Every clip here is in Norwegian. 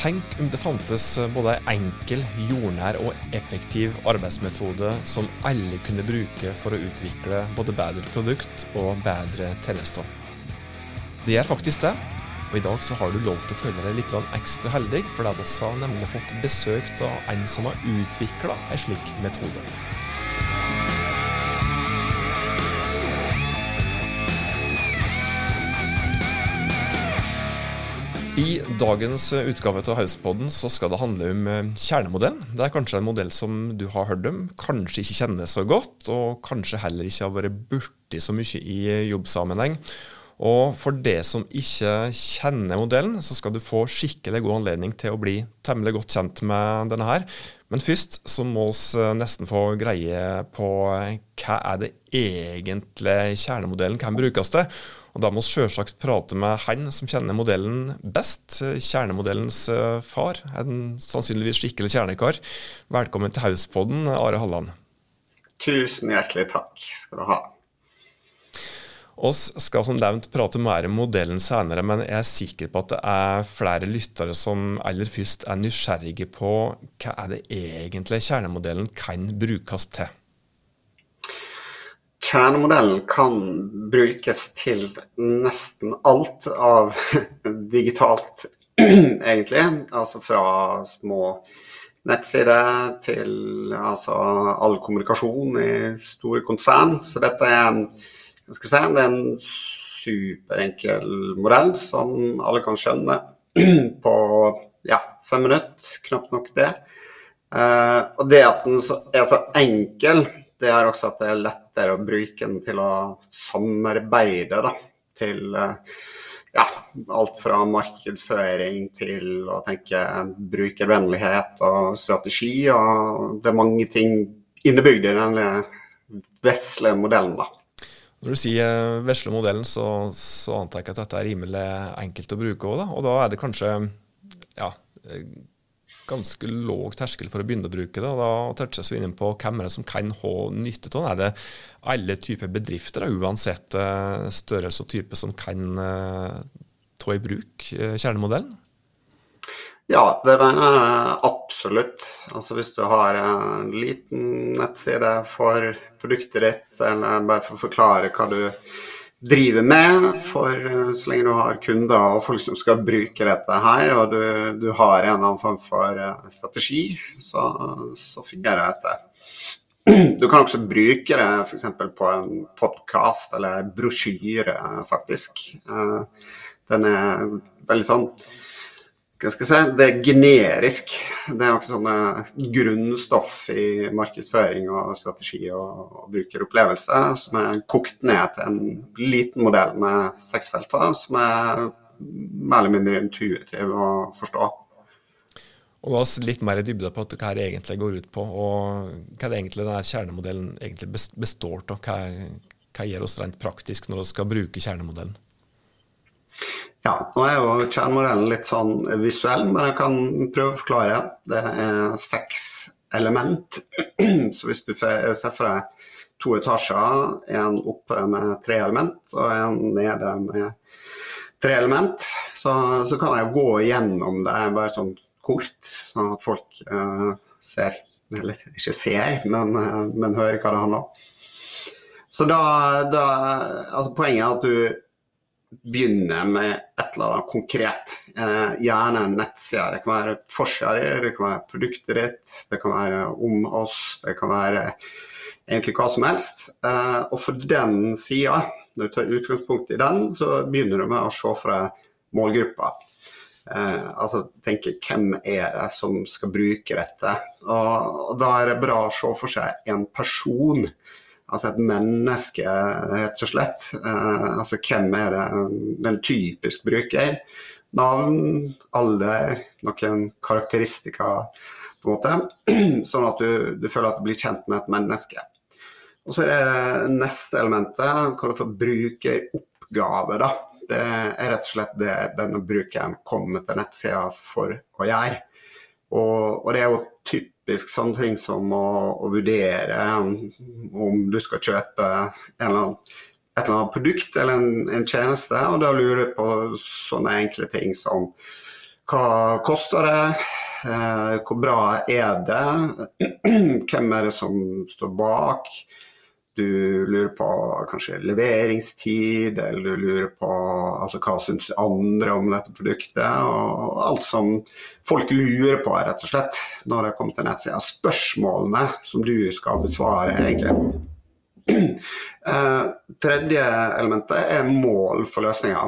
Tenk om det fantes både en enkel, jordnær og effektiv arbeidsmetode som alle kunne bruke for å utvikle både bedre produkt og bedre tjenester. Det gjør faktisk det, og i dag så har du lov til å føle deg litt ekstra heldig, for vi har nemlig fått besøk av en som har utvikla en slik metode. I dagens utgave av Hauspodden så skal det handle om eh, kjernemodellen. Det er kanskje en modell som du har hørt om, kanskje ikke kjenner så godt, og kanskje heller ikke har vært borti så mye i jobbsammenheng. Og for det som ikke kjenner modellen, så skal du få skikkelig god anledning til å bli temmelig godt kjent med denne her. Men først så må vi eh, nesten få greie på eh, hva er det egentlig kjernemodellen kan brukes til. Og Da må vi selvsagt prate med han som kjenner modellen best, kjernemodellens eh, far. En sannsynligvis skikkelig kjernekar. Velkommen til Hauspodden, Are Halland. Tusen hjertelig takk skal du ha. Oss skal som nevnt prate mer om modellen senere, men jeg er sikker på at det er flere lyttere som aller først er nysgjerrige på hva er det egentlig kjernemodellen kan brukes til. Kjernemodellen kan brukes til nesten alt av digitalt, egentlig. Altså fra små nettsider til altså, all kommunikasjon i store konsern. Så dette er en, si, det er en superenkel modell som alle kan skjønne på ja, fem minutter, knapt nok det. Uh, og det at den er så enkel det gjør også at det er lettere å bruke den til å samarbeide da, til eh, ja, alt fra markedsføring til å tenke brukervennlighet og strategi. Og det er mange ting innebygd i denne vesle modellen. da. Når du sier vesle modellen, så, så, antar jeg at dette er rimelig enkelt å bruke òg. Og da er det kanskje ja, ganske låg terskel for å begynne å bruke det. og Da touches vi inn på hvem er det som kan ha nytte av det. Er det alle typer bedrifter, uansett eh, størrelse og type, som kan eh, ta i bruk eh, kjernemodellen? Ja, det mener jeg absolutt. Altså Hvis du har en liten nettside for produktet ditt, eller bare for å forklare hva du driver med. For eh, så lenge du har kunder og folk som skal bruke dette her, og du, du har en annen form for eh, strategi, så, så fungerer dette. Du kan også bruke det f.eks. på en podkast eller brosjyre, faktisk. Eh, den er veldig sånn hva skal jeg si, det er generisk. Det er noe sånne grunnstoff i markedsføring og strategi og, og brukeropplevelse som er kokt ned til en liten modell med seks felter, som er mer eller mindre intuitiv å forstå. Og oss litt mer i dybde på hva det egentlig går ut på, og hva det egentlig denne kjernemodellen egentlig består av. Hva, hva gjør oss rent praktisk når vi skal bruke kjernemodellen? Ja, nå er jo kjernemodellen litt sånn visuell, men jeg kan prøve å forklare. Det er seks element. Så hvis du ser for deg to etasjer, en oppe med tre element og en nede med tre element, så, så kan jeg gå gjennom det bare sånn kort, sånn at folk uh, ser Eller ikke ser, men, uh, men hører hva det handler om. Så da, da altså Poenget er at du begynne med et eller annet konkret. Eh, gjerne en nettside. Det kan være forsida det kan være produktet ditt, det kan være om oss, det kan være egentlig hva som helst. Eh, og for den sida, når du tar utgangspunkt i den, så begynner du med å se fra målgruppa. Eh, altså tenke hvem er det som skal bruke dette. Og, og da er det bra å se for seg en person Altså et menneske, rett og slett. Eh, altså hvem er det den typisk bruker? Navn, alder, noen karakteristika, på en måte. Sånn at du, du, føler at du blir kjent med et menneske. Og så er neste elementet kaller for brukeroppgave. da. Det er rett og slett det denne brukeren kommer til nettsida for å gjøre. Og, og det er jo typisk typisk sånne ting som å, å vurdere om du skal kjøpe eller et eller annet produkt eller en, en, tjeneste. Og da lurer du på sånne enkle ting som hva koster det? Eh, hvor bra er det? Hvem er det som står bak? Du lurer på kanskje leveringstid, eller du lurer på altså, hva syns andre om dette produktet? Og alt som folk lurer på, rett og slett, når det kommer til nettsida. Spørsmålene som du skal besvare, egentlig. Eh, tredje elementet er mål for løsninga.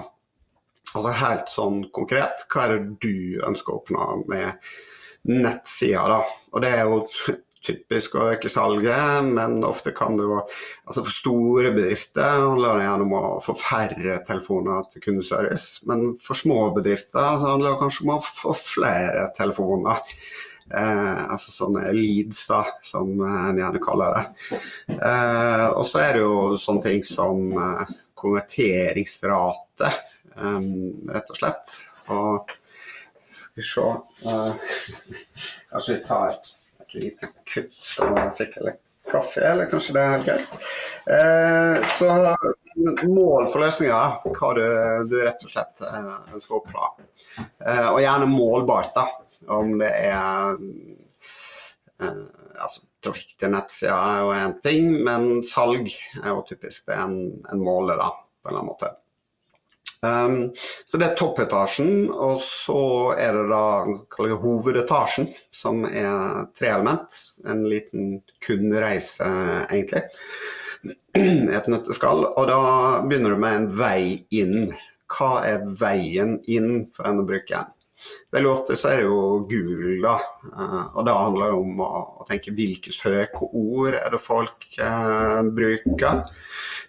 Altså helt sånn konkret, hva er det du ønsker å oppnå med nettsida, da? Og det er jo typisk å øke salget, men ofte kan jo altså For store bedrifter handler det gjerne om å få færre telefoner til kundeservice. Men for små bedrifter så handler det kanskje om å få flere telefoner. Eh, altså sånne leads, da, som en gjerne kaller det. Eh, og så er det jo sånne ting som eh, konverteringsrate um, rett og slett. Og skal vi se uh, Kanskje vi tar et lite kutt, fikk jeg litt kaffe, eller kanskje det er helt greit. Eh, så mål for løsninger, hva du, du rett og slett uh, ønsker å oppnå. Eh, og gjerne målbart, da. Om det er altså, Trafikk til nettsida er jo én ting, men salg er jo typisk det en, en måler, da, på en eller annen måte. Um, så det er toppetasjen, og så er det da hovedetasjen, som er tre element. En liten kundereise, egentlig. Et nøtteskall. Og da begynner du med en vei inn. Hva er veien inn for denne brukeren? Veldig ofte så er det jo Google, da. Uh, og da handler det om å tenke hvilke søkeord er det folk eh, bruker.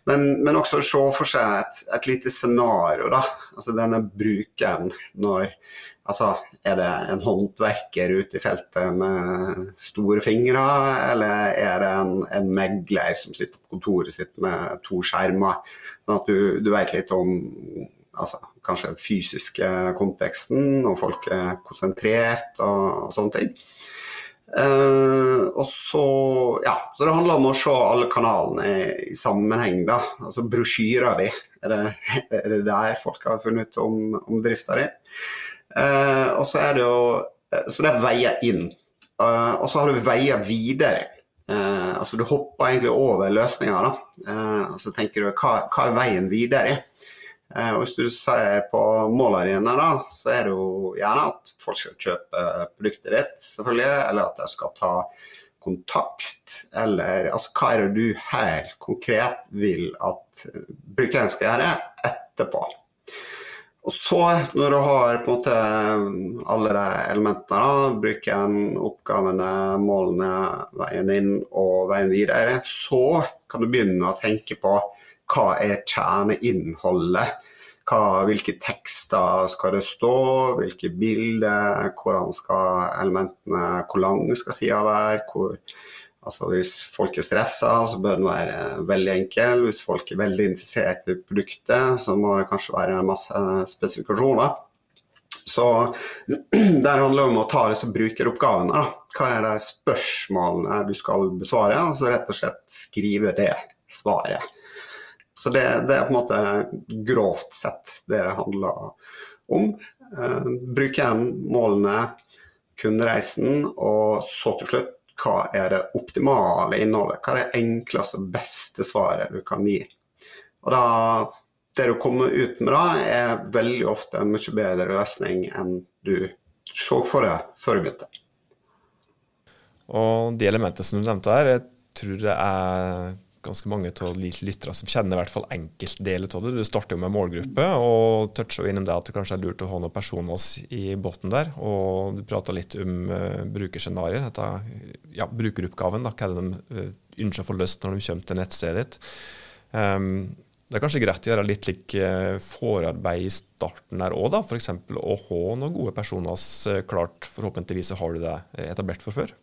Men, men også se for seg et, et lite scenario, da. Altså denne brukeren når Altså, er det en håndverker ute i feltet med store fingre, eller er det en, en, megler som sitter på kontoret sitt med to skjermer? Sånn at du, du vet litt om altså, kanskje fysiske konteksten, og folk er konsentrert og, og sånne ting. Uh, og så, ja, så det handler om å se alle kanalene i, i sammenheng. da, altså Brosjyra di, er er det der folk har funnet ut om, om drifta di? Uh, og så er det jo Så det er veier inn. Uh, og så har du veier videre. altså Du hopper egentlig over løsninga. da, og så tenker du hva, hva er veien videre? Eh, og hvis du ser på målarena, da, så er det jo gjerne at folk skal kjøpe produktet ditt, selvfølgelig, eller at de skal ta kontakt, eller altså hva er det du helt konkret vil at brukeren skal gjøre etterpå. Og så, når du har på en måte alle de elementene, da, brukeren, oppgavene, målene, veien inn og veien videre, så kan du begynne å tenke på hva er kjerneinnholdet? Hva, hvilke tekster skal det stå, hvilke bilder, hvordan skal elementene, hvor lang skal sida være? Hvor, altså hvis folk er stressa, så bør den være veldig enkel. Hvis folk er veldig interessert i produktet, så må det kanskje være masse spesifikasjoner. Så der handler det om å ta disse brukeroppgavene. Da. Hva er de spørsmålene du skal besvare? Og så rett og slett skrive det svaret. Så det, det, er på en måte grovt sett det det handler om. Eh, målene, kundereisen, og så til slutt hva er det optimale innholdet? Hva er det enkleste og beste svaret du kan gi? Og da, Det du kommer ut med da, er veldig ofte en mye bedre løsning enn du så for deg før du begynte. Og de elementene som du nevnte her, jeg tror det er ganske mange av lyttere som kjenner i hvert fall enkeltdeler av det. Du starter jo med målgruppe og toucher innom det at det kanskje er lurt å ha noen personer i båten der. Og du prata litt om uh, brukerscenarioer. Ja, brukeroppgaven. Da, hva er det de uh, ønsker å få løst når de kommer til nettstedet ditt. Um, det er kanskje greit å gjøre litt like uh, forarbeid i starten her òg, f.eks. å ha noen gode personer klart. Forhåpentligvis har du det etablert for før.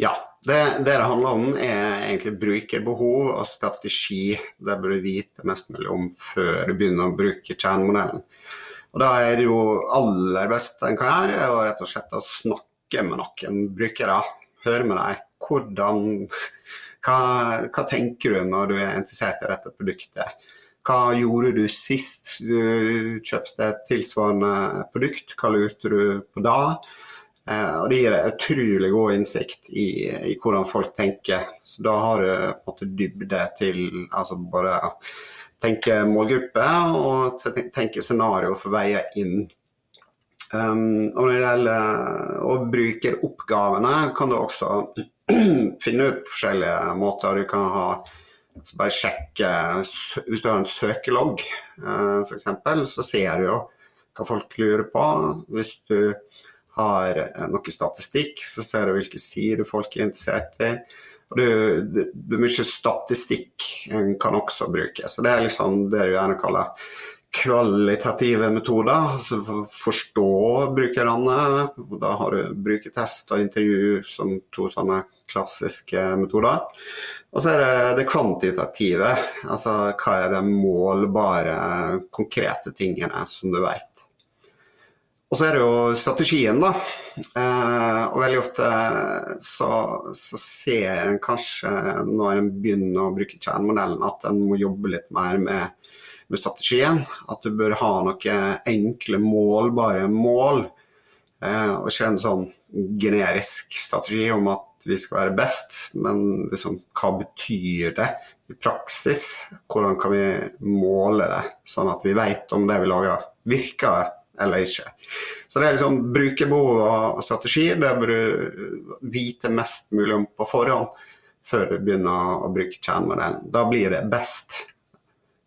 Ja. Det, det, handler om, er egentlig brukerbehov og strategi. Det bør du vite mest mulig om før du begynner å bruke kjernemodellen. Og Da er det jo aller beste en kan gjøre, er rett og slett å snakke med noen brukere. Høre med deg hvordan hva, hva, tenker du når du er interessert i dette produktet? Hva gjorde du sist du kjøpte et tilsvarende produkt? Hva lurte du på da? Eh, og Det gir deg utrolig god innsikt i, i, hvordan folk tenker. Så Da har du på en måte dybde til altså bare tenke målgruppe og tenke scenario for veier inn. Um, og når det gjelder å bruke oppgavene, kan du også finne ut forskjellige måter. Du kan ha altså bare sjekke Hvis du har en søkelogg, uh, eh, f.eks., så ser du jo hva folk lurer på. Hvis du har eh, noe statistikk, så ser du hvilke sider folk er interessert i. Og du, er mye statistikk kan også bruke. Så det er liksom det du gjerne kaller kvalitative metoder. altså Forstå brukerne. Da har du brukertest og intervju som to sånne klassiske metoder. Og så er det det kvantitative. Altså hva er det målbare, konkrete tingene som du vet. Og så er det jo strategien, da. Eh, og veldig ofte så, så, ser en kanskje når en begynner å bruke kjernemodellen, at en må jobbe litt mer med, med, strategien. At du bør ha noen enkle, målbare mål. Eh, og ikke en sånn generisk strategi om at vi skal være best, men liksom, hva betyr det i praksis? Hvordan kan vi måle det, sånn at vi vet om det vi lager virker eller ikke. Så det er liksom brukerbehov og strategi. Det bør du vite mest mulig om på forhånd før du begynner å bruke kjernemodellen. Da blir det best.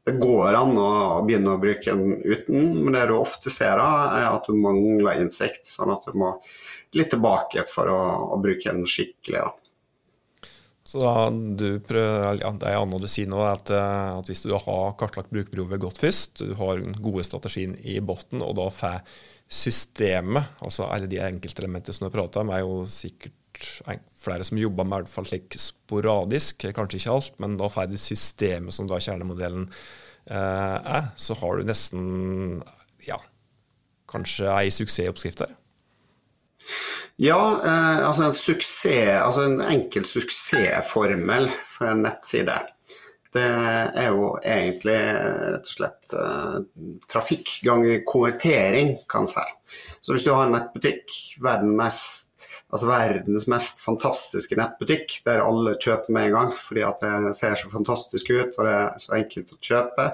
Det går an å begynne å bruke den uten, men det du ofte ser da, er at du mangler innsikt. Sånn at du må litt tilbake for å, å bruke den skikkelig. da. Så da du prøver, ja, Det er annet du sier nå, at, eh, at hvis du har kartlagt brukerbehovet godt først, du har den gode strategien i bunnen, og da får systemet, altså alle de enkeltelementene som du har prata om, er jo sikkert flere som jobber med i hvert fall slik sporadisk, kanskje ikke alt, men da får du systemet som da kjernemodellen eh, er, så har du nesten ja, kanskje ei suksessoppskrift der. Ja, eh, altså en suksess, altså en enkel suksessformel for en nettside. Det er jo egentlig rett og slett eh, trafikk ganger konvertering, kan en si. Så hvis du har en nettbutikk, verden mest, altså verdens mest fantastiske nettbutikk, der alle kjøper med en gang fordi at det ser så fantastisk ut og det er så enkelt å kjøpe,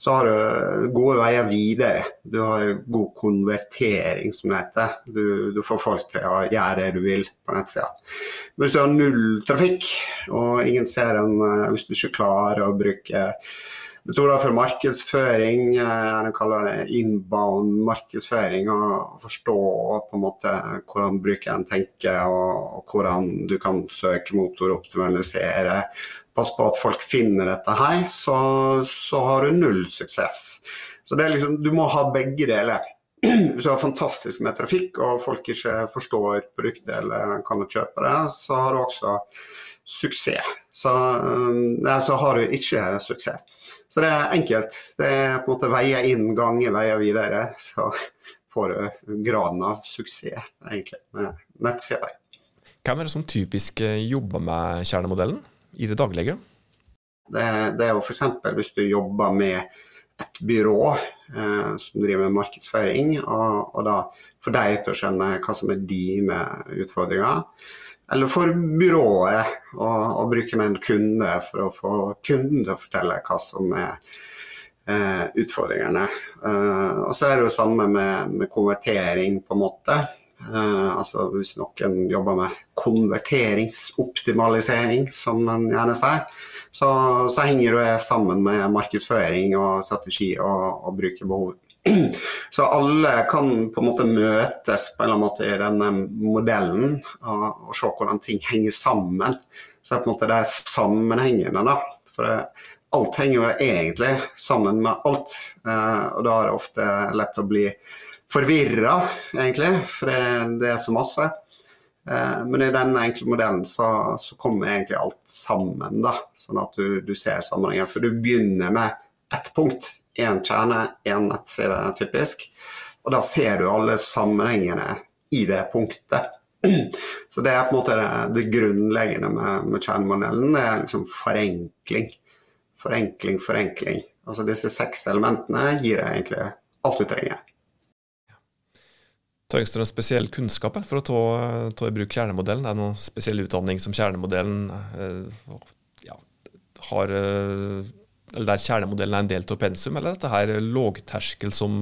så har du gode veier videre. Du har god konvertering, som det heter. Du, du får folk til å gjøre det du vil på nettsida. Hvis du har null trafikk, og ingen ser en eh, Hvis du ikke klarer å bruke metoder for markedsføring, eh, jeg kaller det inbound markedsføring, og forstå på en måte hvordan brukeren tenker, og, og hvordan du kan søke motor, optimalisere. pass på at folk finner dette her, så, så har du null suksess. Så liksom, Du må ha begge deler. Hvis du har fantastisk med trafikk og folk ikke forstår produktet eller kan kjøpe det, så har du også suksess. Så, nei, så har du ikke suksess. Så det er enkelt. Det er på en måte veier inn, gange veier videre. Så får du graden av suksess egentlig med nettsider. Hvem er det som typisk jobber med kjernemodellen? i det daglige? Det, det er jo f.eks. hvis du jobber med et byrå eh, som driver med markedsføring, og, og, da får deg til å skjønne hva som er dine utfordringer. Eller for byrået å, å bruke med en kunde for å få kunden til å fortelle hva som er eh, utfordringene. Eh, og så er det jo samme med, med konvertering, på en måte. Eh, altså Hvis noen jobber med konverteringsoptimalisering, som man gjerne sier, så, så henger det sammen med markedsføring og strategi og, og brukerbehov. Så alle kan på en måte møtes på en eller annen måte i denne modellen og, se hvordan ting henger sammen. Så det er på en måte det sammenhengende. da. For det, alt henger jo egentlig sammen med alt, Eh, og da er det ofte lett å bli forvirra, egentlig, for det, det, er så masse. Eh, men i denne enkle modellen så, så, kommer egentlig alt sammen, da, sånn at du, du ser sammenhengen. For du begynner med ett punkt, én kjerne, én nettside, typisk. Og da ser du alle sammenhengene i det punktet. Så det er på en måte det, det grunnleggende med, med kjernemodellen. Det er liksom forenkling. Forenkling, forenkling. Altså disse seks elementene gir deg egentlig alt du trenger. Trengs det noen spesiell kunnskap for å ta, ta, i bruk kjernemodellen? Er noen spesiell utdanning som kjernemodellen eh, ja, har eh, eller der kjernemodellen er en del av pensum, eller dette her lågterskel som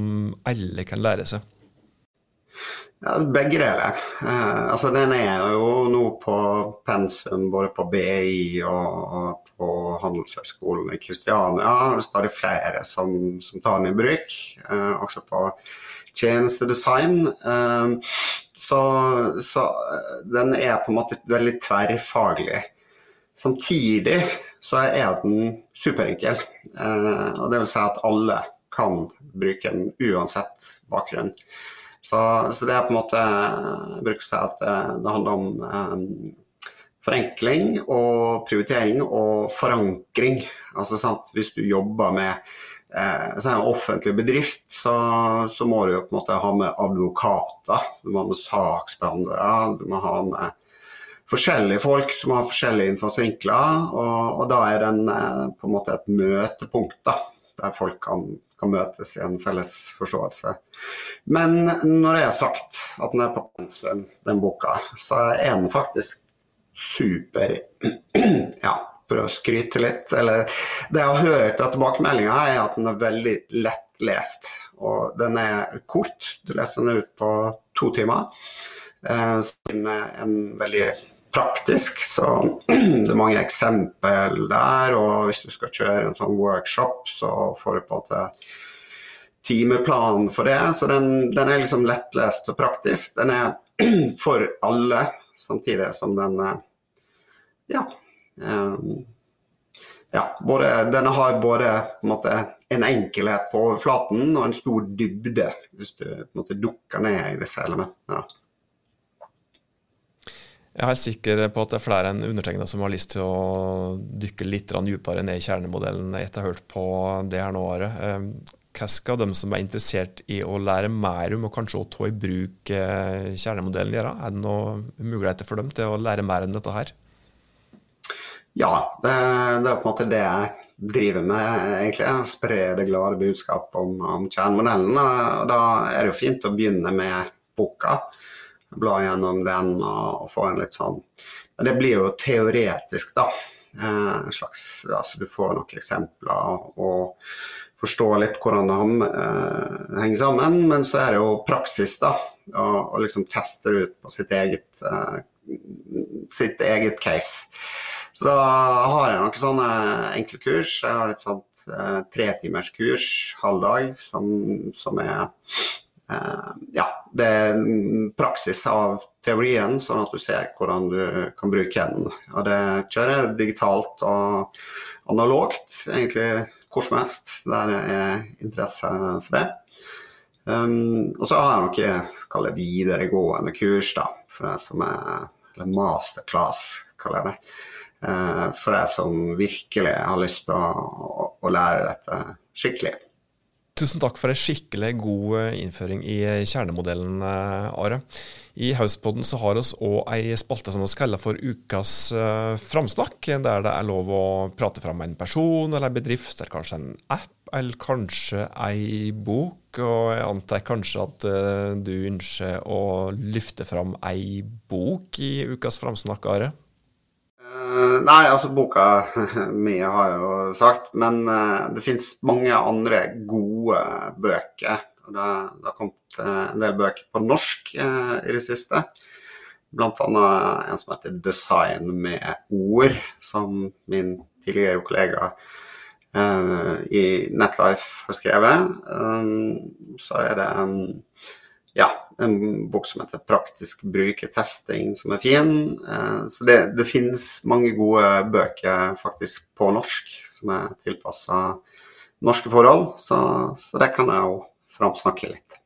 alle kan lære seg? Ja, begge deler. Eh, altså, den er jo nå på pensum både på BI og, og på Handelshøyskolen i Kristiania. Det er stadig flere som, som tar den i bruk. Eh, også på tjenestedesign. Eh, så, så, eh, den er på en måte veldig tverrfaglig. Samtidig så er den superenkel. Eh, og det vil si at alle kan bruke den uansett bakgrunn. Så, så det er på en måte Jeg bruker å at det, det handler om forenkling og prioritering og forankring. Altså sant, Hvis du jobber med eh, en offentlig bedrift, så, så, må du jo på en måte ha med advokater, du må ha med saksbehandlere, du må ha med forskjellige folk som har forskjellige innfallsvinkler. Og, og, da er den eh, på en måte et møtepunkt da, der folk kan, kan, møtes i en felles forståelse. Men når jeg har sagt at den er på pensum, den boka, så er den faktisk super ja, prøv å skryte litt. Eller det jeg har hørt av tilbakemeldinga, er at den er veldig lettlest. Og den er kort. Du leser den ut på to timer. Eh, så den er en veldig praktisk, så det er mange eksempel der. Og hvis du skal kjøre en sånn workshop, så får du på en måte timeplan for det. Så den, den er liksom lettlest og praktisk. Den er for alle, samtidig som den ja, Um, ja, både, den har både en, måte, en, enkelhet på overflaten og en stor dybde, hvis du på en måte dukker ned i disse elementene. Jeg er helt sikker på at det er flere enn undertegnede som har lyst til å dykke litt dypere ned i kjernemodellen etter å ha hørt på det her nå. Ehm, hva skal de som er interessert i å lære mer om og kanskje å ta i bruk eh, kjernemodellen gjøre? Er det noen muligheter for dem til å lære mer enn dette her? Ja, det, er på en måte det jeg driver med, egentlig. Spre det glade budskap om, om kjernemodellen. Da er det jo fint å begynne med boka. Bla gjennom den og, og få en litt sånn det blir jo teoretisk, da. Eh, slags, altså Du får noen eksempler og forstår litt hvordan det eh, henger sammen. Men så er det jo praksis, da. Og, liksom teste det ut på sitt eget, eh, sitt eget case. Så da har jeg noen sånne enkle kurs. Jeg har et sånt eh, tretimerskurs halv dag som, som er ja, det er praksis av teorien, sånn at du ser hvordan du kan bruke den. Og det kjører digitalt og analogt, egentlig hvor som helst der er interesse for det. Um, og så har jeg noe kall det videregående kurs, da, for det som er eller masterclass, kaller jeg det. Uh, for deg som virkelig har lyst til å, å, lære dette skikkelig. Tusen takk for en skikkelig god eh, innføring i kjernemodellen, eh, Are. I Hauspodden så har vi òg ei spalte som vi kaller for Ukas framsnakk, der det er lov å prate fram en person eller en bedrift, eller kanskje en app, eller kanskje ei bok. Og jeg antar kanskje at du ønsker å løfte fram ei bok i Ukas framsnakk, Are? Nei, altså boka mye har jeg jo sagt, men uh, det fins mange andre gode bøker. Det, det har kommet uh, en del bøker på norsk i det siste. Annet en som heter 'Design med ord', som min tidligere kollega i Netlife har skrevet. så er det um, ja, en bok som heter 'Praktisk brukertesting', som er fin. Eh, så det, det finnes mange gode bøker faktisk på norsk som er tilpassa norske forhold, så, så, det kan jeg jo framsnakke litt.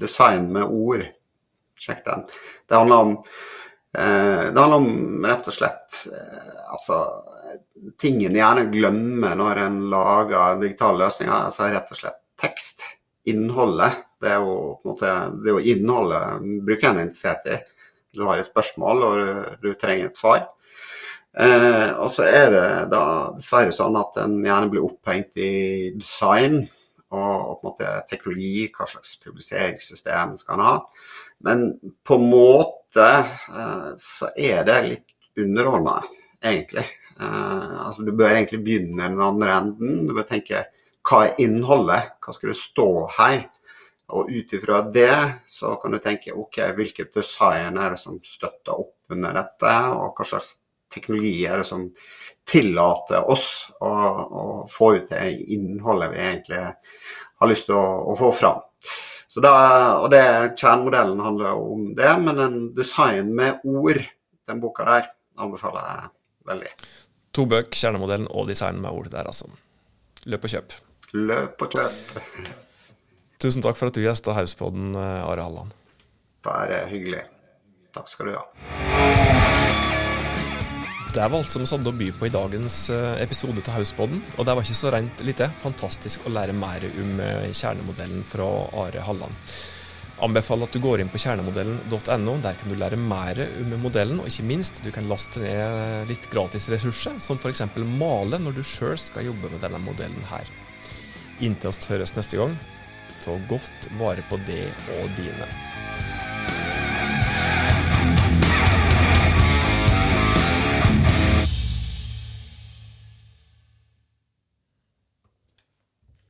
Design med ord. Sjekk den. Det handler om, eh, det handler om rett og slett eh, altså ting en gjerne glemmer når en lager digitale løsninger. Altså rett og slett tekst. Innholdet det er jo måte, det er jo innholdet brukeren er interessert i. Du har et spørsmål og du, du trenger et svar. Eh, og så er det da dessverre sånn at en gjerne blir opphengt i design og, måte teknologi, hva slags publiseringssystem skal en ha. Men på en måte eh, så er det litt underordna, egentlig. Eh, altså Du bør egentlig begynne i den andre enden. Du bør tenke hva er innholdet, hva skal det stå her? Og ut ifra det så kan du tenke ok, hvilket design er det som støtter opp under dette, og hva slags teknologi er det som tillater oss å, å få ut det innholdet vi egentlig har lyst til å, å få fram. Så da, og det, Kjernemodellen handler om det, men en design med ord, den boka der, anbefaler jeg veldig. To bøk, kjernemodellen og design med ord der, altså. Løp og kjøp. Løp og kjøp. Tusen takk for at du gjesta Hauspodden, eh, Are Halland. Bare hyggelig. Takk skal du ha. Det var alt som vi hadde å by på i dagens eh, episode til Hauspodden. Og det var ikke så rent lite. Fantastisk å lære mer om eh, kjernemodellen fra Are Halland. Anbefaler at du går inn på kjernemodellen.no. Der kan du lære mer om modellen, og ikke minst du kan laste ned litt gratisressurser, som f.eks. male når du sjøl skal jobbe med denne modellen her. Inntil vi høres neste gang, ta godt vare på det og dine.